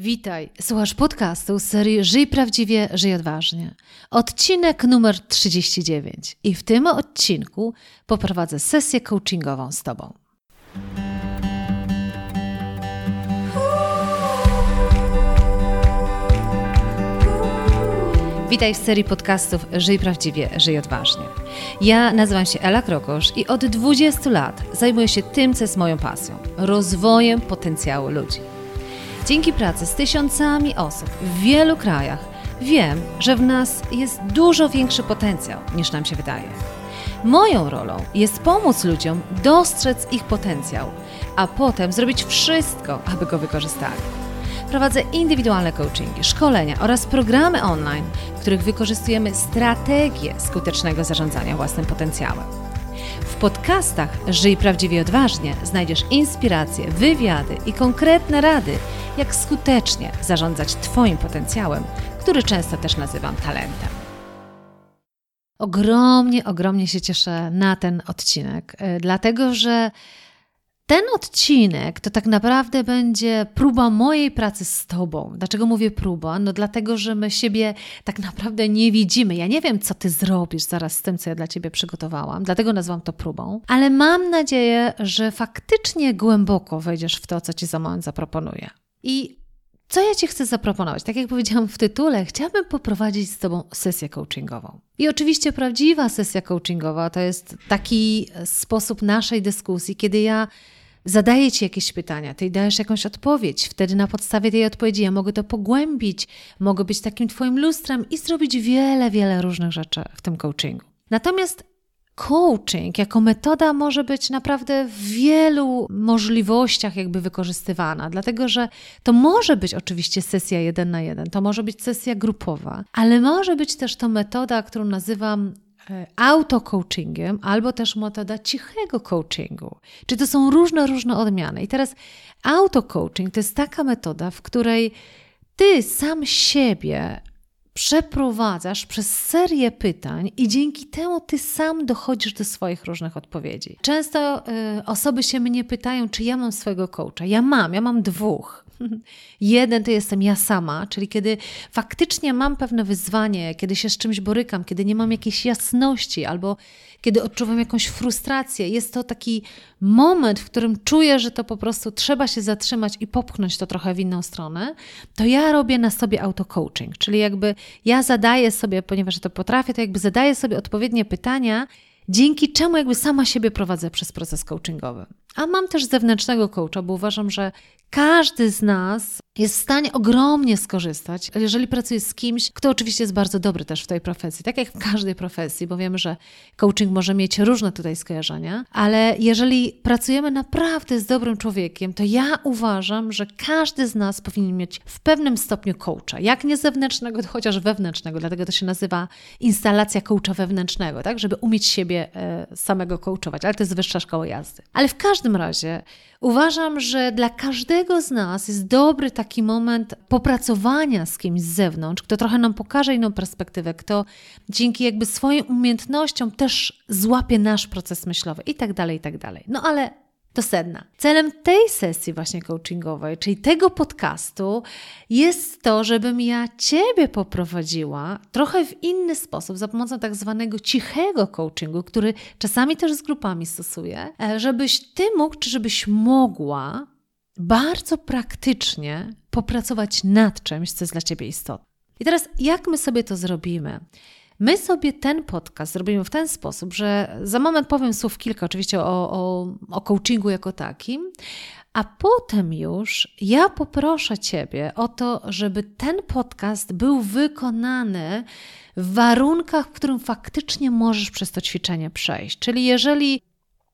Witaj, słuchasz podcastu z serii Żyj Prawdziwie, Żyj Odważnie. Odcinek numer 39 i w tym odcinku poprowadzę sesję coachingową z Tobą. Witaj w serii podcastów Żyj Prawdziwie, Żyj Odważnie. Ja nazywam się Ela Krokosz i od 20 lat zajmuję się tym, co jest moją pasją rozwojem potencjału ludzi. Dzięki pracy z tysiącami osób w wielu krajach wiem, że w nas jest dużo większy potencjał niż nam się wydaje. Moją rolą jest pomóc ludziom dostrzec ich potencjał, a potem zrobić wszystko, aby go wykorzystali. Prowadzę indywidualne coachingi, szkolenia oraz programy online, w których wykorzystujemy strategię skutecznego zarządzania własnym potencjałem. Podcastach Żyj Prawdziwie Odważnie znajdziesz inspiracje, wywiady i konkretne rady, jak skutecznie zarządzać Twoim potencjałem, który często też nazywam talentem. Ogromnie, ogromnie się cieszę na ten odcinek, e, dlatego że ten odcinek to tak naprawdę będzie próba mojej pracy z Tobą. Dlaczego mówię próba? No dlatego, że my siebie tak naprawdę nie widzimy. Ja nie wiem, co Ty zrobisz zaraz z tym, co ja dla Ciebie przygotowałam, dlatego nazwałam to próbą, ale mam nadzieję, że faktycznie głęboko wejdziesz w to, co Ci za moment zaproponuję. I co ja Ci chcę zaproponować? Tak jak powiedziałam w tytule, chciałabym poprowadzić z Tobą sesję coachingową. I oczywiście prawdziwa sesja coachingowa to jest taki sposób naszej dyskusji, kiedy ja zadaję Ci jakieś pytania, Ty dajesz jakąś odpowiedź, wtedy na podstawie tej odpowiedzi ja mogę to pogłębić, mogę być takim Twoim lustrem i zrobić wiele, wiele różnych rzeczy w tym coachingu. Natomiast coaching jako metoda może być naprawdę w wielu możliwościach jakby wykorzystywana, dlatego że to może być oczywiście sesja jeden na jeden, to może być sesja grupowa, ale może być też to metoda, którą nazywam auto-coachingiem albo też metoda cichego coachingu. Czy to są różne, różne odmiany. I teraz auto-coaching to jest taka metoda, w której ty sam siebie przeprowadzasz przez serię pytań i dzięki temu ty sam dochodzisz do swoich różnych odpowiedzi. Często y, osoby się mnie pytają, czy ja mam swojego coacha. Ja mam, ja mam dwóch. Jeden to jestem ja sama, czyli kiedy faktycznie mam pewne wyzwanie, kiedy się z czymś borykam, kiedy nie mam jakiejś jasności albo kiedy odczuwam jakąś frustrację. Jest to taki moment, w którym czuję, że to po prostu trzeba się zatrzymać i popchnąć to trochę w inną stronę, to ja robię na sobie auto-coaching, czyli jakby ja zadaję sobie, ponieważ to potrafię, to jakby zadaję sobie odpowiednie pytania dzięki czemu jakby sama siebie prowadzę przez proces coachingowy. A mam też zewnętrznego coacha, bo uważam, że każdy z nas jest w stanie ogromnie skorzystać, jeżeli pracuje z kimś, kto oczywiście jest bardzo dobry też w tej profesji, tak jak w każdej profesji, bo wiemy, że coaching może mieć różne tutaj skojarzenia, ale jeżeli pracujemy naprawdę z dobrym człowiekiem, to ja uważam, że każdy z nas powinien mieć w pewnym stopniu coacha, jak nie zewnętrznego, to chociaż wewnętrznego, dlatego to się nazywa instalacja coacha wewnętrznego, tak, żeby umieć siebie e, samego coachować, ale to jest wyższa szkoła jazdy. Ale w każdym razie uważam, że dla każdego z nas jest dobry taki moment popracowania z kimś z zewnątrz, kto trochę nam pokaże inną perspektywę, kto dzięki jakby swoim umiejętnościom też złapie nasz proces myślowy i tak dalej, i tak dalej. No ale do sedna. Celem tej sesji właśnie coachingowej, czyli tego podcastu, jest to, żebym ja Ciebie poprowadziła trochę w inny sposób, za pomocą tak zwanego cichego coachingu, który czasami też z grupami stosuję, e, żebyś Ty mógł, czy żebyś mogła bardzo praktycznie popracować nad czymś, co jest dla Ciebie istotne. I teraz, jak my sobie to zrobimy? My sobie ten podcast zrobimy w ten sposób, że za moment powiem słów kilka, oczywiście o, o, o coachingu jako takim, a potem już ja poproszę Ciebie o to, żeby ten podcast był wykonany w warunkach, w którym faktycznie możesz przez to ćwiczenie przejść. Czyli jeżeli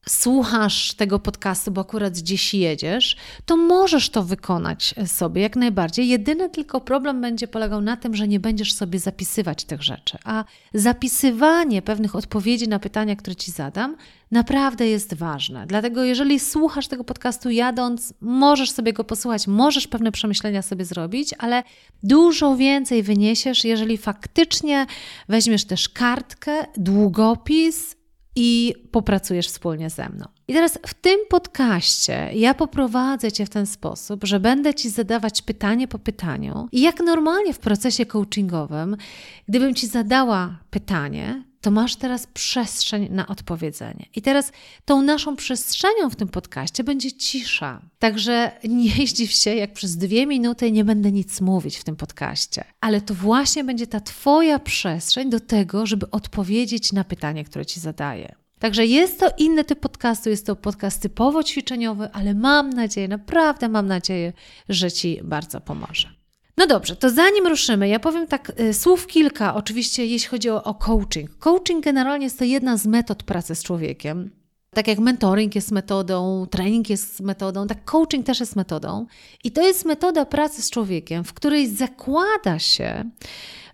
słuchasz tego podcastu, bo akurat gdzieś jedziesz, to możesz to wykonać sobie jak najbardziej. Jedyny tylko problem będzie polegał na tym, że nie będziesz sobie zapisywać tych rzeczy. A zapisywanie pewnych odpowiedzi na pytania, które ci zadam, naprawdę jest ważne. Dlatego, jeżeli słuchasz tego podcastu jadąc, możesz sobie go posłuchać, możesz pewne przemyślenia sobie zrobić, ale dużo więcej wyniesiesz, jeżeli faktycznie weźmiesz też kartkę, długopis i popracujesz wspólnie ze mną. I teraz w tym podcaście ja poprowadzę Cię w ten sposób, że będę Ci zadawać pytanie po pytaniu. I jak normalnie w procesie coachingowym, gdybym Ci zadała pytanie, to masz teraz przestrzeń na odpowiedzenie. I teraz tą naszą przestrzenią w tym podcaście będzie cisza. Także nie zdziw się, jak przez dwie minuty nie będę nic mówić w tym podcaście. Ale to właśnie będzie ta Twoja przestrzeń do tego, żeby odpowiedzieć na pytanie, które Ci zadaję. Także jest to inny typ podcastu, jest to podcast typowo ćwiczeniowy, ale mam nadzieję, naprawdę mam nadzieję, że Ci bardzo pomoże. No dobrze, to zanim ruszymy, ja powiem tak y, słów kilka, oczywiście jeśli chodzi o, o coaching. Coaching generalnie jest to jedna z metod pracy z człowiekiem. Tak jak mentoring jest metodą, trening jest metodą, tak coaching też jest metodą. I to jest metoda pracy z człowiekiem, w której zakłada się,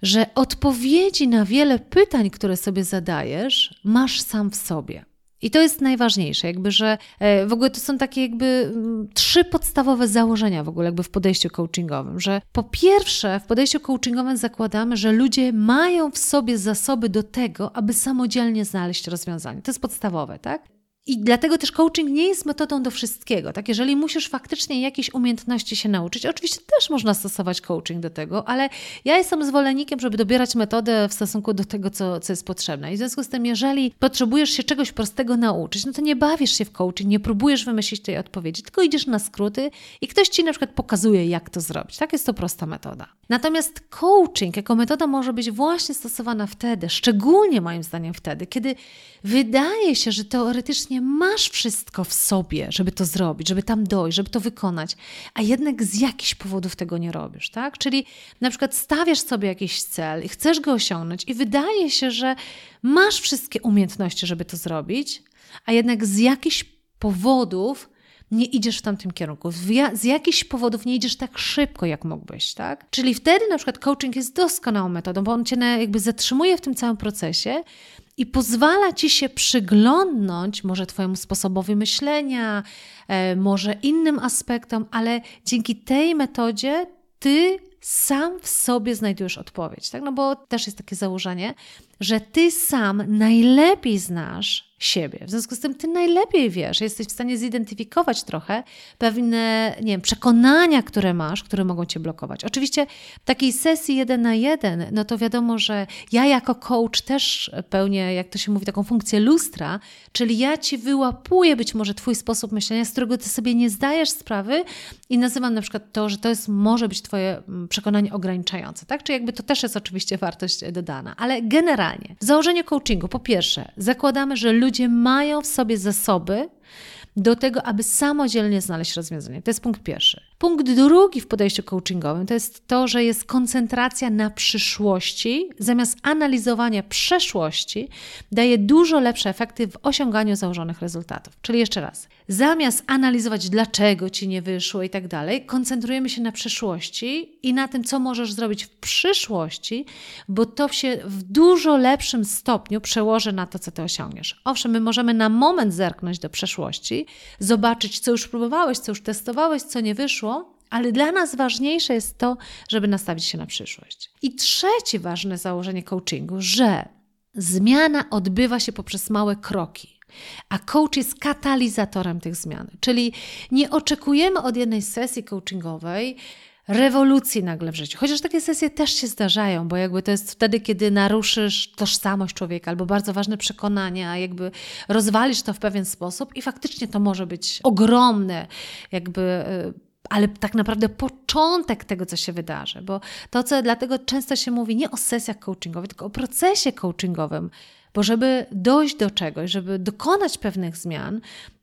że odpowiedzi na wiele pytań, które sobie zadajesz, masz sam w sobie. I to jest najważniejsze, jakby, że e, w ogóle to są takie jakby trzy podstawowe założenia w ogóle jakby w podejściu coachingowym, że po pierwsze w podejściu coachingowym zakładamy, że ludzie mają w sobie zasoby do tego, aby samodzielnie znaleźć rozwiązanie. To jest podstawowe, tak? I dlatego też coaching nie jest metodą do wszystkiego. Tak, jeżeli musisz faktycznie jakieś umiejętności się nauczyć, oczywiście też można stosować coaching do tego, ale ja jestem zwolennikiem, żeby dobierać metodę w stosunku do tego, co, co jest potrzebne. I w związku z tym, jeżeli potrzebujesz się czegoś prostego nauczyć, no to nie bawisz się w coaching, nie próbujesz wymyślić tej odpowiedzi, tylko idziesz na skróty i ktoś ci na przykład pokazuje, jak to zrobić. Tak jest to prosta metoda. Natomiast coaching jako metoda może być właśnie stosowana wtedy, szczególnie moim zdaniem wtedy, kiedy wydaje się, że teoretycznie masz wszystko w sobie, żeby to zrobić, żeby tam dojść, żeby to wykonać, a jednak z jakichś powodów tego nie robisz, tak? Czyli na przykład stawiasz sobie jakiś cel i chcesz go osiągnąć i wydaje się, że masz wszystkie umiejętności, żeby to zrobić, a jednak z jakichś powodów nie idziesz w tamtym kierunku. Z jakichś powodów nie idziesz tak szybko, jak mógłbyś, tak? Czyli wtedy na przykład coaching jest doskonałą metodą, bo on cię jakby zatrzymuje w tym całym procesie i pozwala ci się przyglądnąć może Twojemu sposobowi myślenia, e, może innym aspektom, ale dzięki tej metodzie Ty sam w sobie znajdujesz odpowiedź, tak? No bo też jest takie założenie, że Ty sam najlepiej znasz siebie. W związku z tym ty najlepiej wiesz, jesteś w stanie zidentyfikować trochę pewne, nie wiem, przekonania, które masz, które mogą cię blokować. Oczywiście w takiej sesji jeden na jeden, no to wiadomo, że ja jako coach też pełnię, jak to się mówi, taką funkcję lustra, czyli ja ci wyłapuję być może twój sposób myślenia, z którego ty sobie nie zdajesz sprawy i nazywam na przykład to, że to jest, może być twoje mm, przekonanie ograniczające, tak? Czy jakby to też jest oczywiście wartość dodana, ale generalnie w założeniu coachingu, po pierwsze, zakładamy, że ludzie ludzie mają w sobie zasoby do tego, aby samodzielnie znaleźć rozwiązanie. To jest punkt pierwszy. Punkt drugi w podejściu coachingowym to jest to, że jest koncentracja na przyszłości, zamiast analizowania przeszłości, daje dużo lepsze efekty w osiąganiu założonych rezultatów. Czyli jeszcze raz, zamiast analizować, dlaczego ci nie wyszło i tak dalej, koncentrujemy się na przyszłości i na tym, co możesz zrobić w przyszłości, bo to się w dużo lepszym stopniu przełoży na to, co ty osiągniesz. Owszem, my możemy na moment zerknąć do przeszłości, zobaczyć, co już próbowałeś, co już testowałeś, co nie wyszło, ale dla nas ważniejsze jest to, żeby nastawić się na przyszłość. I trzecie ważne założenie coachingu, że zmiana odbywa się poprzez małe kroki. A coach jest katalizatorem tych zmian. Czyli nie oczekujemy od jednej sesji coachingowej rewolucji nagle w życiu. Chociaż takie sesje też się zdarzają, bo jakby to jest wtedy, kiedy naruszysz tożsamość człowieka albo bardzo ważne przekonania, jakby rozwalisz to w pewien sposób i faktycznie to może być ogromne, jakby y, ale tak naprawdę początek tego, co się wydarzy, bo to, co dlatego często się mówi nie o sesjach coachingowych, tylko o procesie coachingowym, bo żeby dojść do czegoś, żeby dokonać pewnych zmian,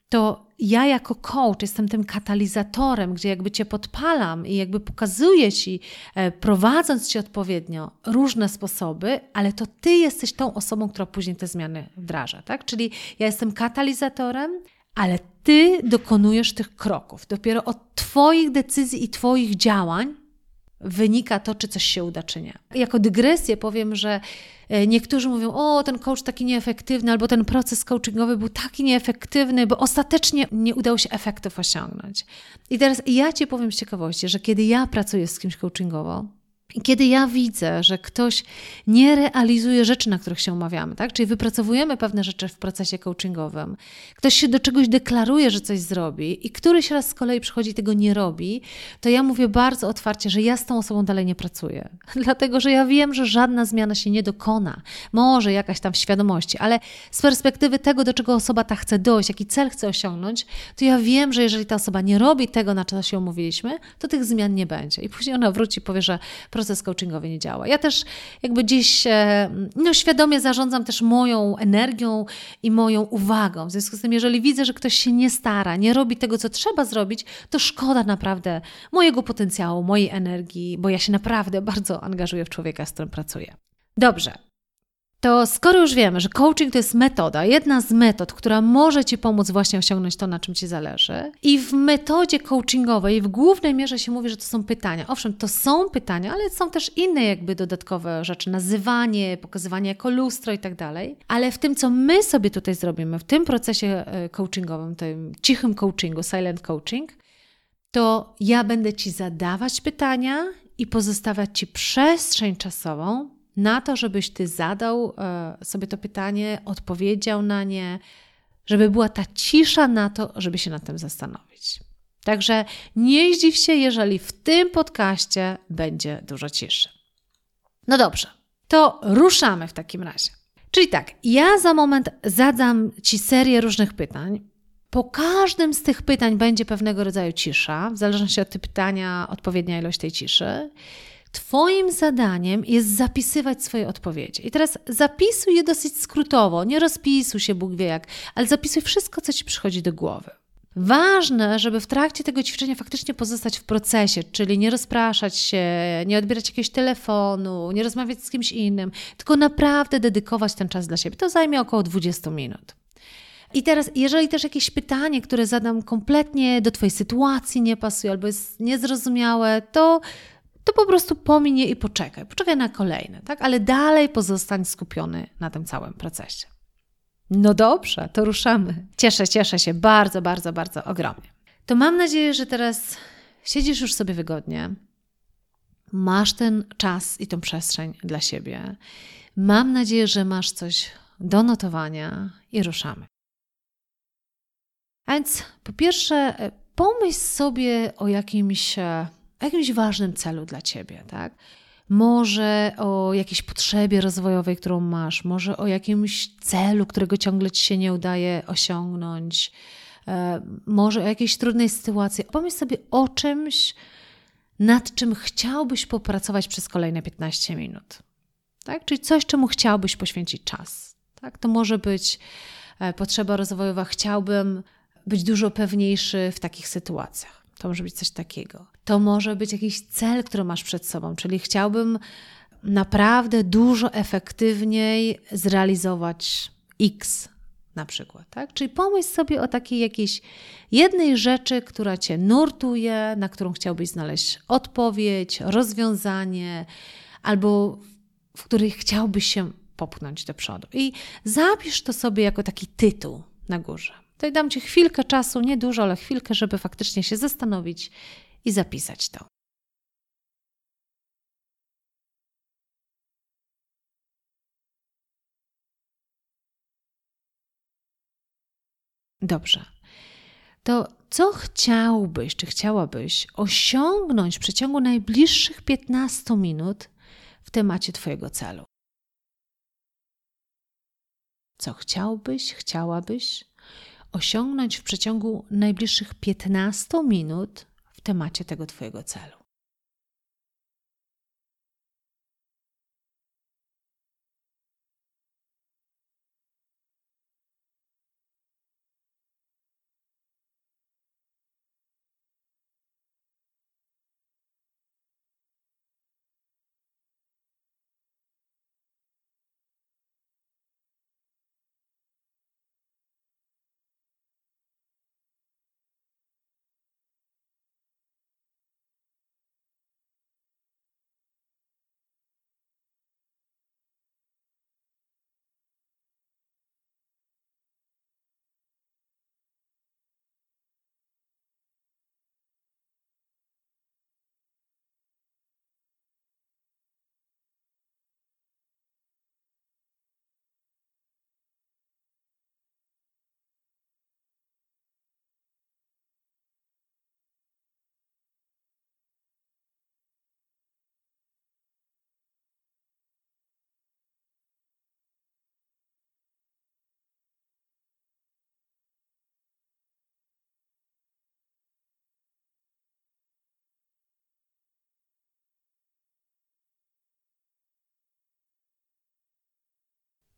to ja jako coach jestem tym katalizatorem, gdzie jakby cię podpalam i jakby pokazuję ci, e, prowadząc ci odpowiednio różne sposoby, ale to ty jesteś tą osobą, która później te zmiany wdraża, tak? Czyli ja jestem katalizatorem, ale ty dokonujesz tych kroków. Dopiero od twoich decyzji i twoich działań wynika to, czy coś się uda, czy nie. Jako dygresję powiem, że e, niektórzy mówią, o, ten coach taki nieefektywny, albo ten proces coachingowy był taki nieefektywny, bo ostatecznie nie udało się efektów osiągnąć. I teraz ja Ci powiem z ciekawości, że kiedy ja pracuję z kimś coachingowo, I kiedy ja widzę, że ktoś nie realizuje rzeczy, na których się umawiamy, tak? czyli wypracowujemy pewne rzeczy w procesie coachingowym, ktoś się do czegoś deklaruje, że coś zrobi i któryś raz z kolei przychodzi i tego nie robi, to ja mówię bardzo otwarcie, że ja z tą osobą dalej nie pracuję. Dlatego, że ja wiem, że żadna zmiana się nie dokona. Może jakaś tam w świadomości, ale z perspektywy tego, do czego osoba ta chce dojść, jaki cel chce osiągnąć, to ja wiem, że jeżeli ta osoba nie robi tego, na co się umówiliśmy, to tych zmian nie będzie. I później ona wróci i powie, że proces coachingowy nie działa. Ja też jakby gdzieś e, no, świadomie zarządzam też moją energią i moją uwagą. W związku z tym, jeżeli widzę, że ktoś się nie stara, nie robi tego, co trzeba zrobić, to szkoda naprawdę mojego potencjału, mojej energii, bo ja się naprawdę bardzo angażuję w człowieka, z którym pracuję. Dobrze to skoro już wiemy, że coaching to jest metoda, jedna z metod, która może Ci pomóc właśnie osiągnąć to, na czym Ci zależy, i w metodzie coachingowej w głównej mierze się mówi, że to są pytania. Owszem, to są pytania, ale są też inne jakby dodatkowe rzeczy, nazywanie, pokazywanie jako lustro i tak dalej. Ale w tym, co my sobie tutaj zrobimy, w tym procesie e, coachingowym, tym cichym coachingu, silent coaching, to ja będę Ci zadawać pytania i pozostawiać Ci przestrzeń czasową, na to, żebyś ty zadał e, sobie to pytanie, odpowiedział na nie, żeby była ta cisza na to, żeby się nad tym zastanowić. Także nie zdziw się, jeżeli w tym podcaście będzie dużo ciszy. No dobrze, to ruszamy w takim razie. Czyli tak, ja za moment zadam Ci serię różnych pytań. Po każdym z tych pytań będzie pewnego rodzaju cisza, w zależności od pytania, odpowiednia ilość tej ciszy. Twoim zadaniem jest zapisywać swoje odpowiedzi. I teraz zapisuj je dosyć skrótowo, nie rozpisuj się Bóg wie jak, ale zapisuj wszystko, co ci przychodzi do głowy. Ważne, żeby w trakcie tego ćwiczenia faktycznie pozostać w procesie, czyli nie rozpraszać się, nie odbierać jakiegoś telefonu, nie rozmawiać z kimś innym, tylko naprawdę dedykować ten czas dla siebie. To zajmie około 20 minut. I teraz, jeżeli też jakieś pytanie, które zadam kompletnie do Twojej sytuacji nie pasuje albo jest niezrozumiałe, to to po prostu pominie i poczekaj. Poczekaj na kolejne, tak? Ale dalej pozostań skupiony na tym całym procesie. No dobrze, to ruszamy. Cieszę, cieszę się bardzo, bardzo, bardzo ogromnie. To mam nadzieję, że teraz siedzisz już sobie wygodnie, masz ten czas i tą przestrzeń dla siebie. Mam nadzieję, że masz coś do notowania i ruszamy. A więc po pierwsze, pomyśl sobie o jakimś e, o jakimś ważnym celu dla ciebie, tak? Może o jakiejś potrzebie rozwojowej, którą masz, może o jakimś celu, którego ciągle ci się nie udaje osiągnąć, e, może o jakiejś trudnej sytuacji. Pomyśl sobie o czymś, nad czym chciałbyś popracować przez kolejne 15 minut. Tak? Czyli coś, czemu chciałbyś poświęcić czas. Tak? To może być e, potrzeba rozwojowa, chciałbym być dużo pewniejszy w takich sytuacjach. To może być coś takiego. To może być jakiś cel, który masz przed sobą, czyli chciałbym naprawdę dużo efektywniej zrealizować X na przykład. Tak? Czyli pomyśl sobie o takiej jakiejś jednej rzeczy, która cię nurtuje, na którą chciałbyś znaleźć odpowiedź, rozwiązanie, albo w której chciałbyś się popchnąć do przodu. I zapisz to sobie jako taki tytuł na górze. Tutaj dam Ci chwilkę czasu, nie dużo, ale chwilkę, żeby faktycznie się zastanowić i zapisać to. Dobrze. To co chciałbyś, czy chciałabyś osiągnąć w przeciągu najbliższych 15 minut w temacie Twojego celu? Co chciałbyś, chciałabyś osiągnąć w przeciągu najbliższych 15 minut w temacie tego Twojego celu.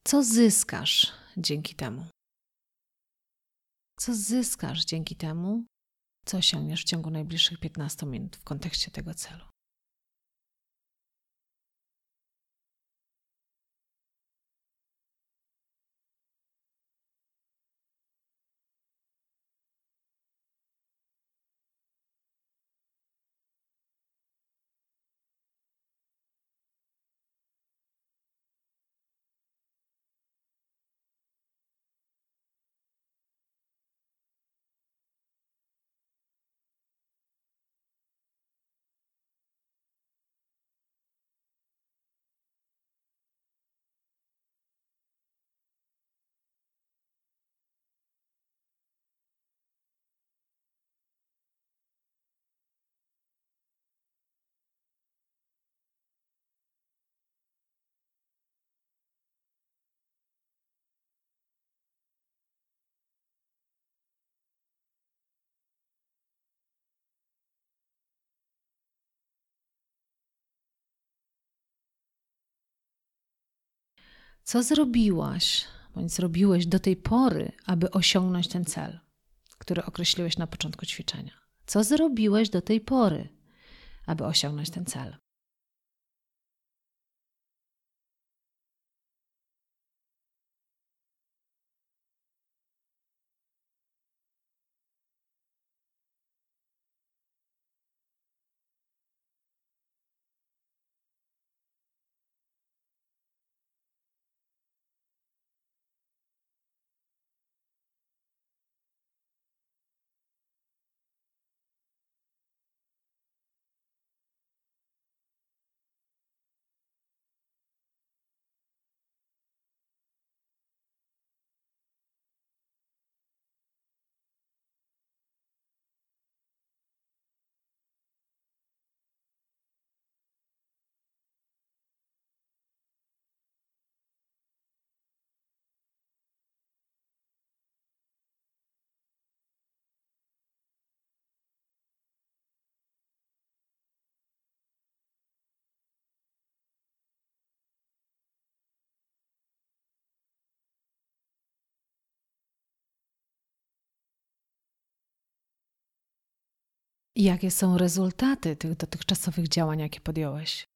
Co zyskasz dzięki temu? Co zyskasz dzięki temu, co osiągniesz w ciągu najbliższych 15 minut w kontekście tego celu? Co zrobiłaś bądź zrobiłeś do tej pory, aby osiągnąć ten cel, który określiłeś na początku ćwiczenia? Co zrobiłeś do tej pory, aby osiągnąć ten cel? Jakie są rezultaty tych dotychczasowych działań, jakie podjąłeś?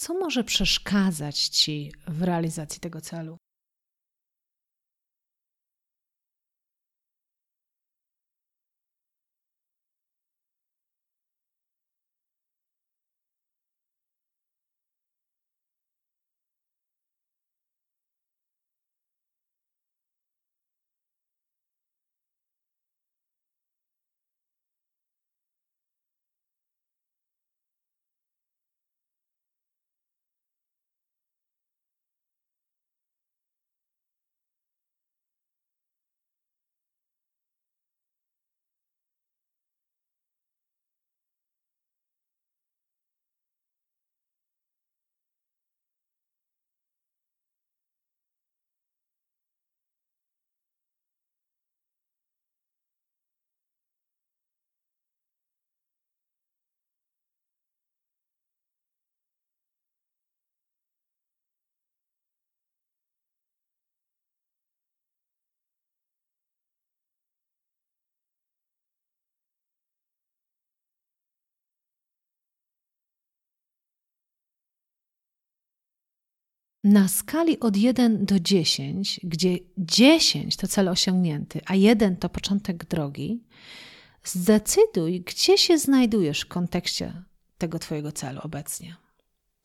Co może przeszkadzać ci w realizacji tego celu? Na skali od 1 do 10, gdzie 10 to cel osiągnięty, a 1 to początek drogi, zdecyduj, gdzie się znajdujesz w kontekście tego Twojego celu obecnie.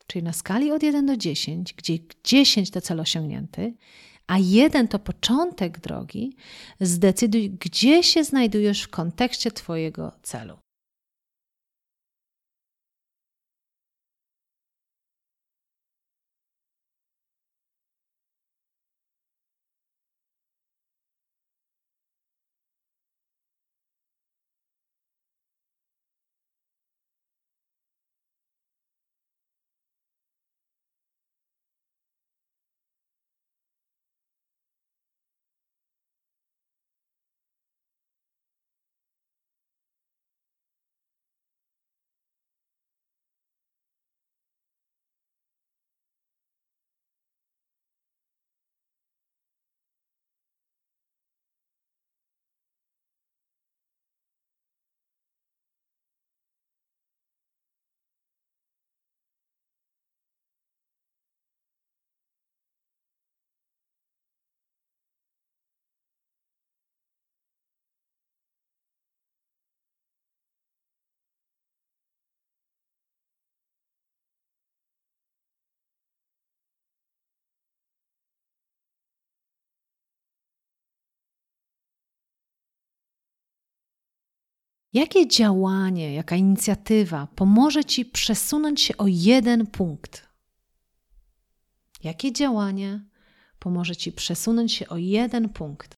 Czyli na skali od 1 do 10, gdzie 10 to cel osiągnięty, a 1 to początek drogi, zdecyduj, gdzie się znajdujesz w kontekście Twojego celu. Jakie działanie, jaka inicjatywa pomoże Ci przesunąć się o jeden punkt? Jakie działanie pomoże Ci przesunąć się o jeden punkt?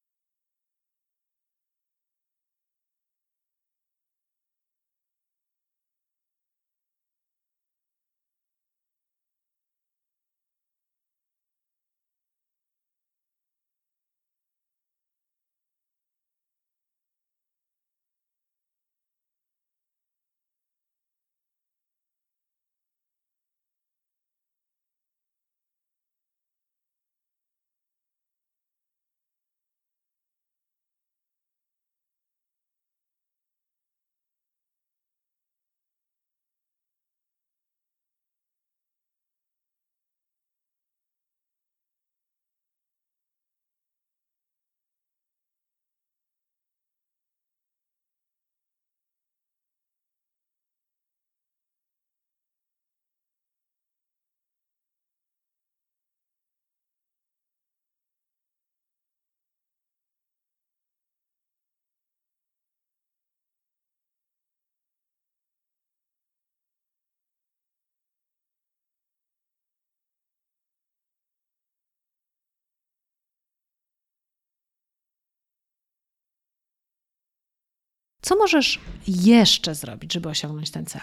Co możesz jeszcze zrobić, żeby osiągnąć ten cel?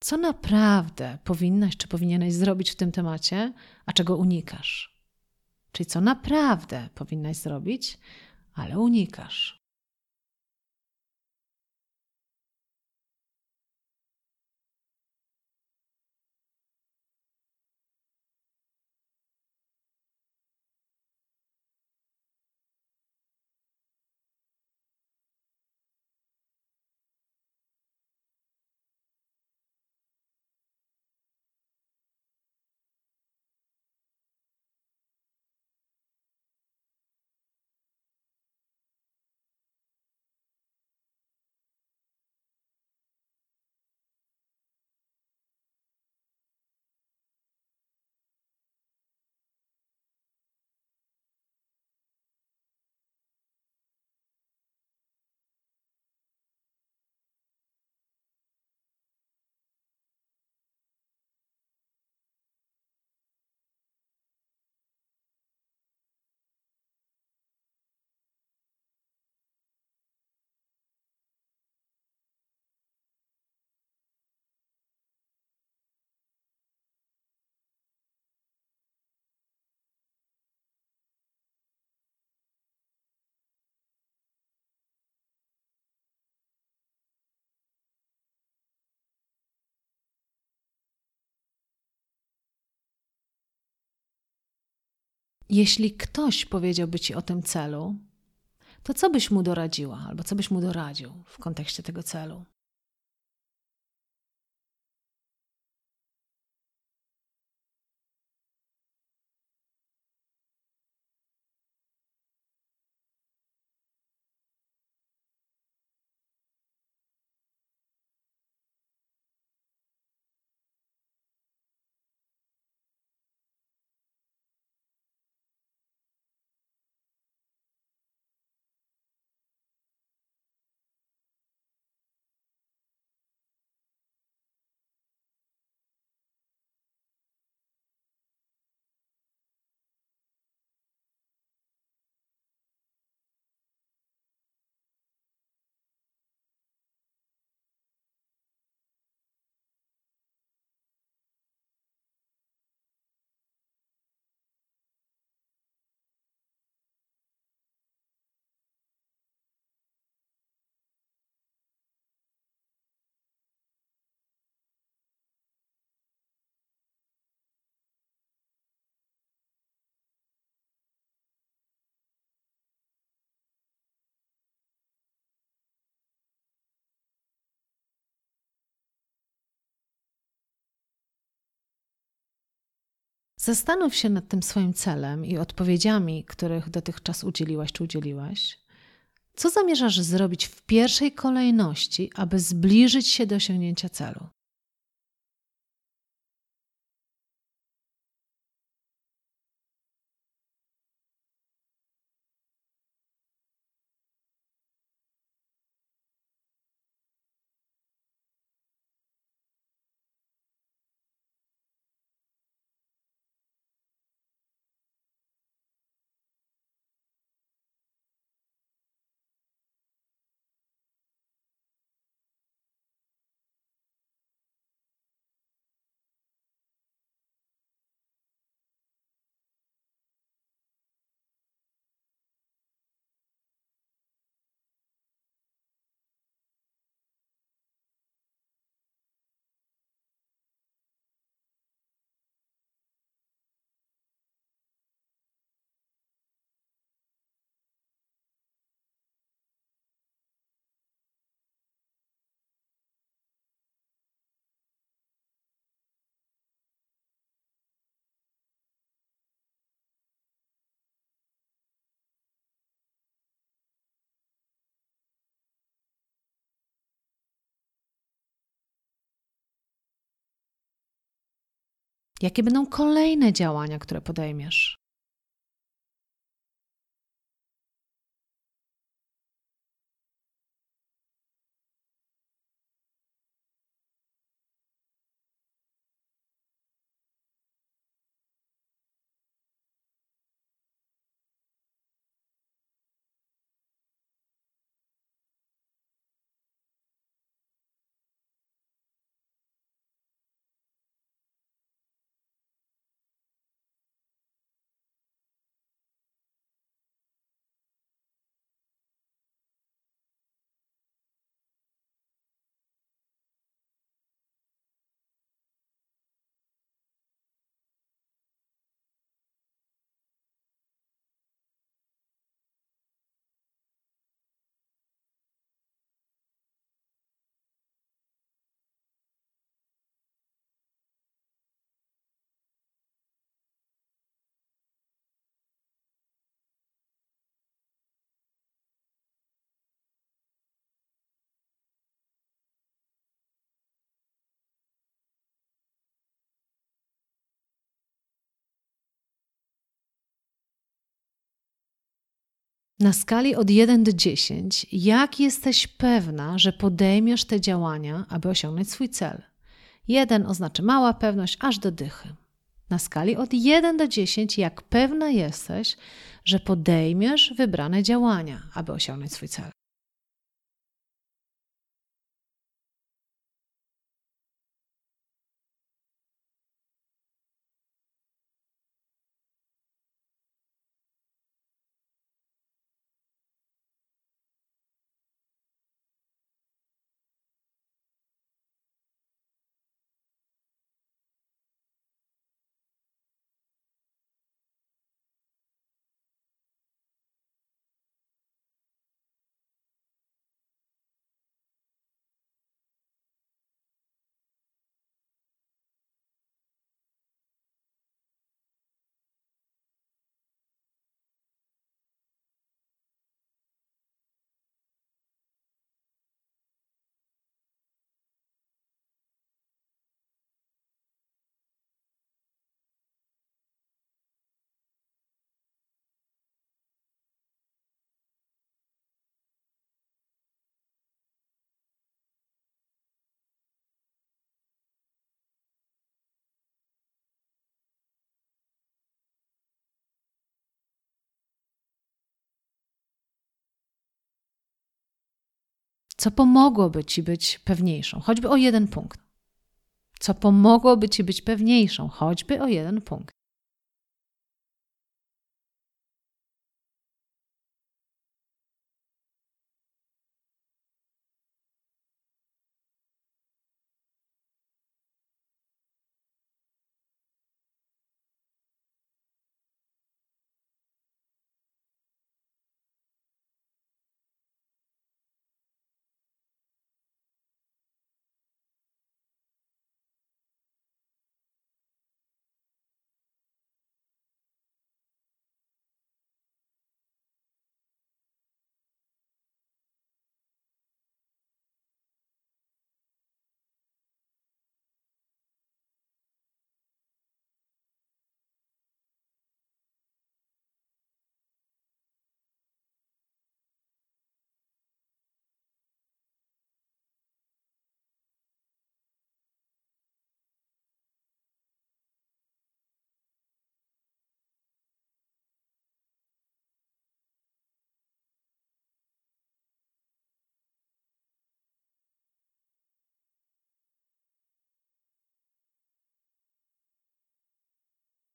Co naprawdę powinnaś czy powinieneś zrobić w tym temacie, a czego unikasz? Czyli co naprawdę powinnaś zrobić, ale unikasz. Jeśli ktoś powiedziałby ci o tym celu, to co byś mu doradziła, albo co byś mu doradził w kontekście tego celu? Zastanów się nad tym swoim celem i odpowiedziami, których dotychczas udzieliłaś czy udzieliłaś. Co zamierzasz zrobić w pierwszej kolejności, aby zbliżyć się do osiągnięcia celu? Jakie będą kolejne działania, które podejmiesz? Na skali od 1 do 10, jak jesteś pewna, że podejmiesz te działania, aby osiągnąć swój cel? 1 oznacza mała pewność, aż do dychy. Na skali od 1 do 10, jak pewna jesteś, że podejmiesz wybrane działania, aby osiągnąć swój cel? Co pomogłoby ci być pewniejszą, choćby o jeden punkt. Co pomogłoby ci być pewniejszą, choćby o jeden punkt.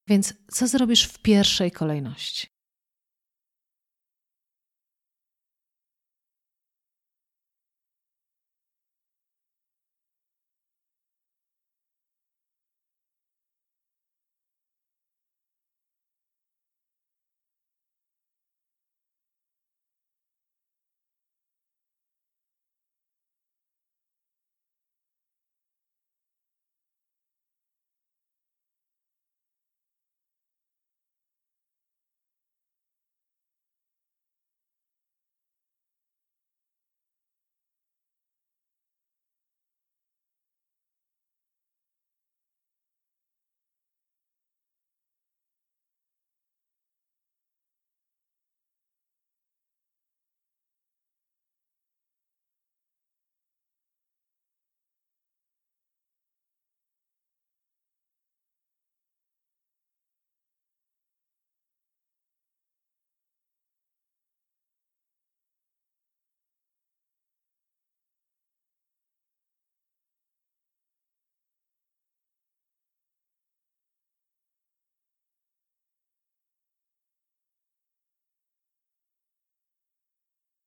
Więc co zrobisz w pierwszej kolejności?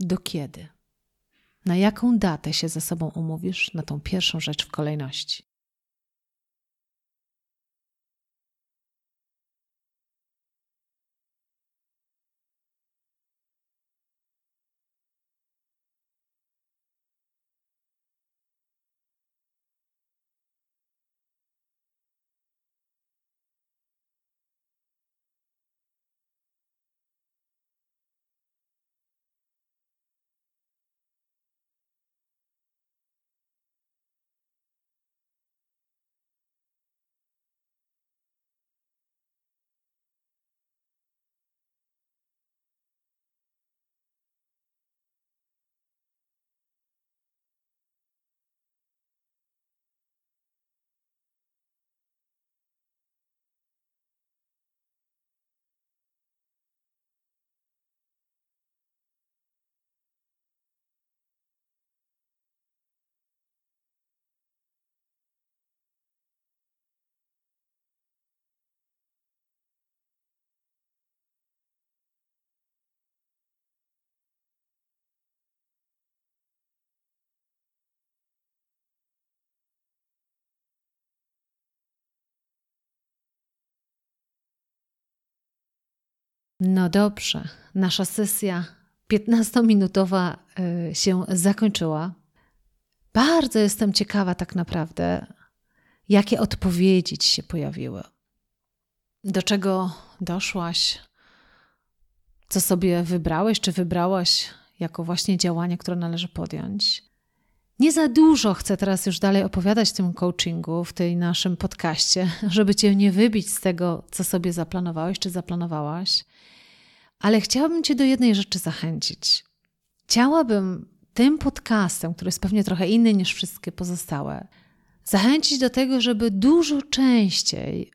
Do kiedy? Na jaką datę się ze sobą umówisz na tą pierwszą rzecz w kolejności? No dobrze, nasza sesja 15-minutowa y, się zakończyła. Bardzo jestem ciekawa, tak naprawdę, jakie odpowiedzi ci się pojawiły. Do czego doszłaś? Co sobie wybrałeś, czy wybrałaś jako właśnie działanie, które należy podjąć? Nie za dużo chcę teraz już dalej opowiadać w tym coachingu, w tej naszym podcaście, żeby cię nie wybić z tego, co sobie zaplanowałeś czy zaplanowałaś. Ale chciałabym cię do jednej rzeczy zachęcić. Chciałabym tym podcastem, który jest pewnie trochę inny niż wszystkie pozostałe, zachęcić do tego, żeby dużo częściej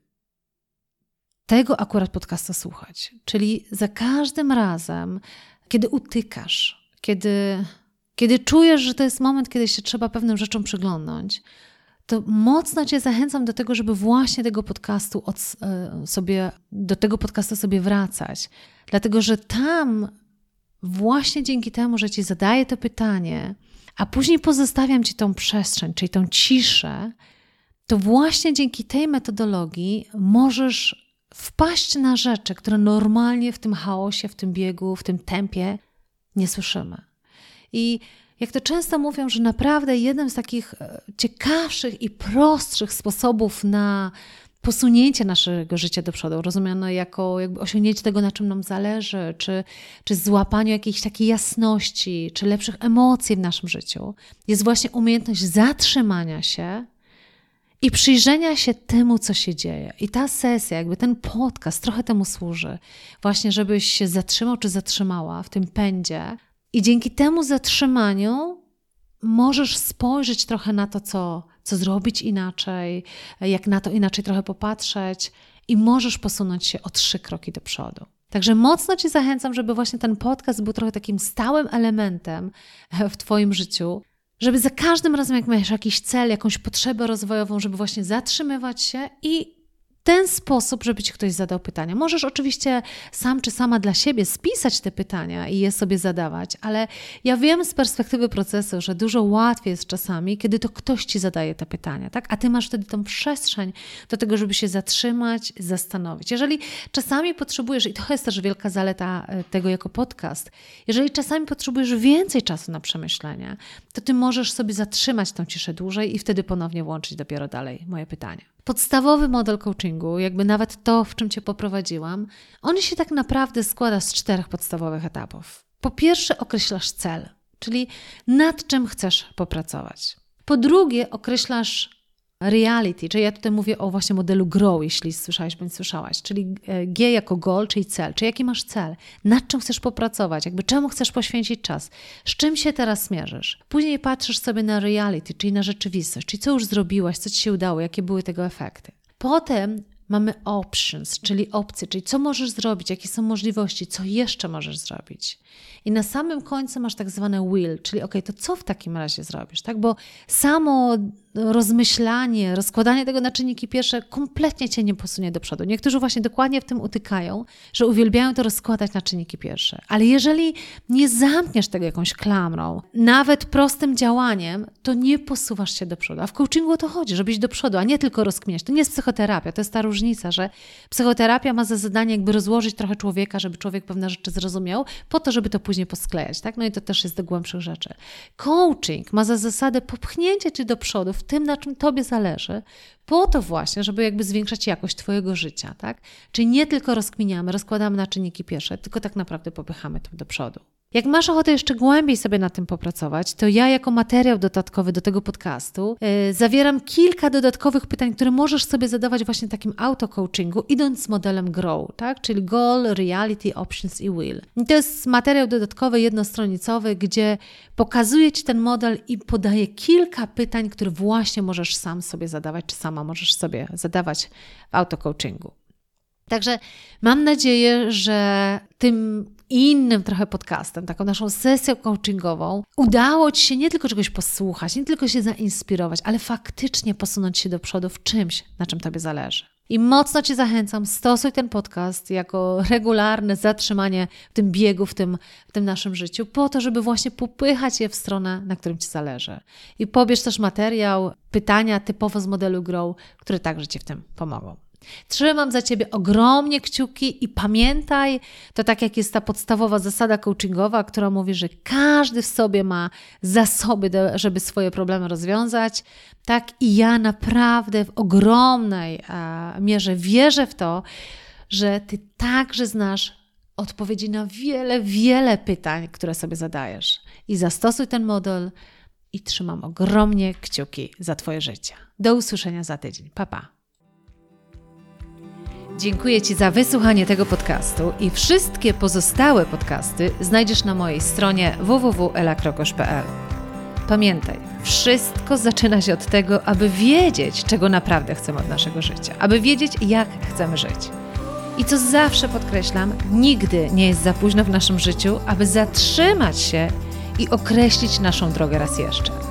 tego akurat podcasta słuchać. Czyli za każdym razem, kiedy utykasz, kiedy kiedy czujesz, że to jest moment, kiedy się trzeba pewnym rzeczom przyglądnąć, to mocno Cię zachęcam do tego, żeby właśnie tego podcastu od, e, sobie, do tego podcastu sobie wracać. Dlatego, że tam właśnie dzięki temu, że Ci zadaję to pytanie, a później pozostawiam Ci tą przestrzeń, czyli tą ciszę, to właśnie dzięki tej metodologii możesz wpaść na rzeczy, które normalnie w tym chaosie, w tym biegu, w tym tempie nie słyszymy. I jak to często mówią, że naprawdę jednym z takich e, ciekawszych i prostszych sposobów na posunięcie naszego życia do przodu, rozumiane jako jakby osiągnięcie tego, na czym nam zależy, czy, czy złapaniu jakiejś takiej jasności, czy lepszych emocji w naszym życiu, jest właśnie umiejętność zatrzymania się i przyjrzenia się temu, co się dzieje. I ta sesja, jakby ten podcast trochę temu służy, właśnie żebyś się zatrzymał czy zatrzymała w tym pędzie. I dzięki temu zatrzymaniu możesz spojrzeć trochę na to, co, co zrobić inaczej, jak na to inaczej trochę popatrzeć, i możesz posunąć się o trzy kroki do przodu. Także mocno Ci zachęcam, żeby właśnie ten podcast był trochę takim stałym elementem w Twoim życiu, żeby za każdym razem, jak masz jakiś cel, jakąś potrzebę rozwojową, żeby właśnie zatrzymywać się i ten sposób, żeby ci ktoś zadał pytania. Możesz oczywiście sam czy sama dla siebie spisać te pytania i je sobie zadawać, ale ja wiem z perspektywy procesu, że dużo łatwiej jest czasami, kiedy to ktoś ci zadaje te pytania, tak? A ty masz wtedy tą przestrzeń do tego, żeby się zatrzymać, zastanowić. Jeżeli czasami potrzebujesz, i to jest też wielka zaleta e, tego jako podcast, jeżeli czasami potrzebujesz więcej czasu na przemyślenie, to ty możesz sobie zatrzymać tą ciszę dłużej i wtedy ponownie włączyć dopiero dalej moje pytania. Podstawowy model coachingu, jakby nawet to, w czym Cię poprowadziłam, on się tak naprawdę składa z czterech podstawowych etapów. Po pierwsze, określasz cel, czyli nad czym chcesz popracować. Po drugie, określasz reality, czyli ja tutaj mówię o właśnie modelu grow, jeśli słyszałeś bądź słyszałaś, czyli e, G jako goal, czyli cel, czyli jaki masz cel, nad czym chcesz popracować, jakby czemu chcesz poświęcić czas, z czym się teraz mierzysz. Później patrzysz sobie na reality, czyli na rzeczywistość, czyli co już zrobiłaś, co ci się udało, jakie były tego efekty. Potem mamy options, czyli opcje, czyli co możesz zrobić, jakie są możliwości, co jeszcze możesz zrobić. I na samym końcu masz tak zwane will, czyli ok, to co w takim razie zrobisz, tak? Bo samo rozmyślanie, rozkładanie tego na czynniki pierwsze kompletnie cię nie posunie do przodu. Niektórzy właśnie dokładnie w tym utykają, że uwielbiają to rozkładać na czynniki pierwsze. Ale jeżeli nie zamkniesz tego jakąś klamrą, nawet prostym działaniem, to nie posuwasz się do przodu. A w coachingu o to chodzi, żeby iść do przodu, a nie tylko rozkminiać. To nie jest psychoterapia, to jest ta różnica, że psychoterapia ma za zadanie jakby rozłożyć trochę człowieka, żeby człowiek pewne rzeczy zrozumiał, po to, żeby to później posklejać, tak? No i to też jest do głębszych rzeczy. Coaching ma za zasadę popchnięcie cię do przodu w tym, na czym Tobie zależy, po to właśnie, żeby jakby zwiększać jakość Twojego życia, tak? Czyli nie tylko rozkminiamy, rozkładamy na czynniki pierwsze, tylko tak naprawdę popychamy to do przodu. Jak masz ochotę jeszcze głębiej sobie na tym popracować, to ja jako materiał dodatkowy do tego podcastu yy, zawieram kilka dodatkowych pytań, które możesz sobie zadawać właśnie takim auto-coachingu, idąc z modelem GROW, tak? czyli Goal, Reality, Options i Will. I to jest materiał dodatkowy, jednostronicowy, gdzie pokazuję Ci ten model i podaję kilka pytań, które właśnie możesz sam sobie zadawać, czy sama możesz sobie zadawać w auto-coachingu. Także mam nadzieję, że tym innym trochę podcastem, taką naszą sesją coachingową, udało Ci się nie tylko czegoś posłuchać, nie tylko się zainspirować, ale faktycznie posunąć się do przodu w czymś, na czym Tobie zależy. I mocno Cię zachęcam, stosuj ten podcast jako regularne zatrzymanie w tym biegu, w tym, w tym naszym życiu, po to, żeby właśnie popychać je w stronę, na którym Ci zależy. I pobierz też materiał, pytania typowo z modelu Grow, które także Ci w tym pomogą. Trzymam za ciebie ogromnie kciuki i pamiętaj, to tak jak jest ta podstawowa zasada coachingowa, która mówi, że każdy w sobie ma zasoby, żeby swoje problemy rozwiązać. Tak i ja naprawdę w ogromnej mierze wierzę w to, że ty także znasz odpowiedzi na wiele, wiele pytań, które sobie zadajesz. I zastosuj ten model i trzymam ogromnie kciuki za Twoje życie. Do usłyszenia za tydzień. Pa, pa. Dziękuję Ci za wysłuchanie tego podcastu i wszystkie pozostałe podcasty znajdziesz na mojej stronie www.elakrokosz.pl. Pamiętaj, wszystko zaczyna się od tego, aby wiedzieć, czego naprawdę chcemy od naszego życia, aby wiedzieć, jak chcemy żyć. I co zawsze podkreślam, nigdy nie jest za późno w naszym życiu, aby zatrzymać się i określić naszą drogę raz jeszcze.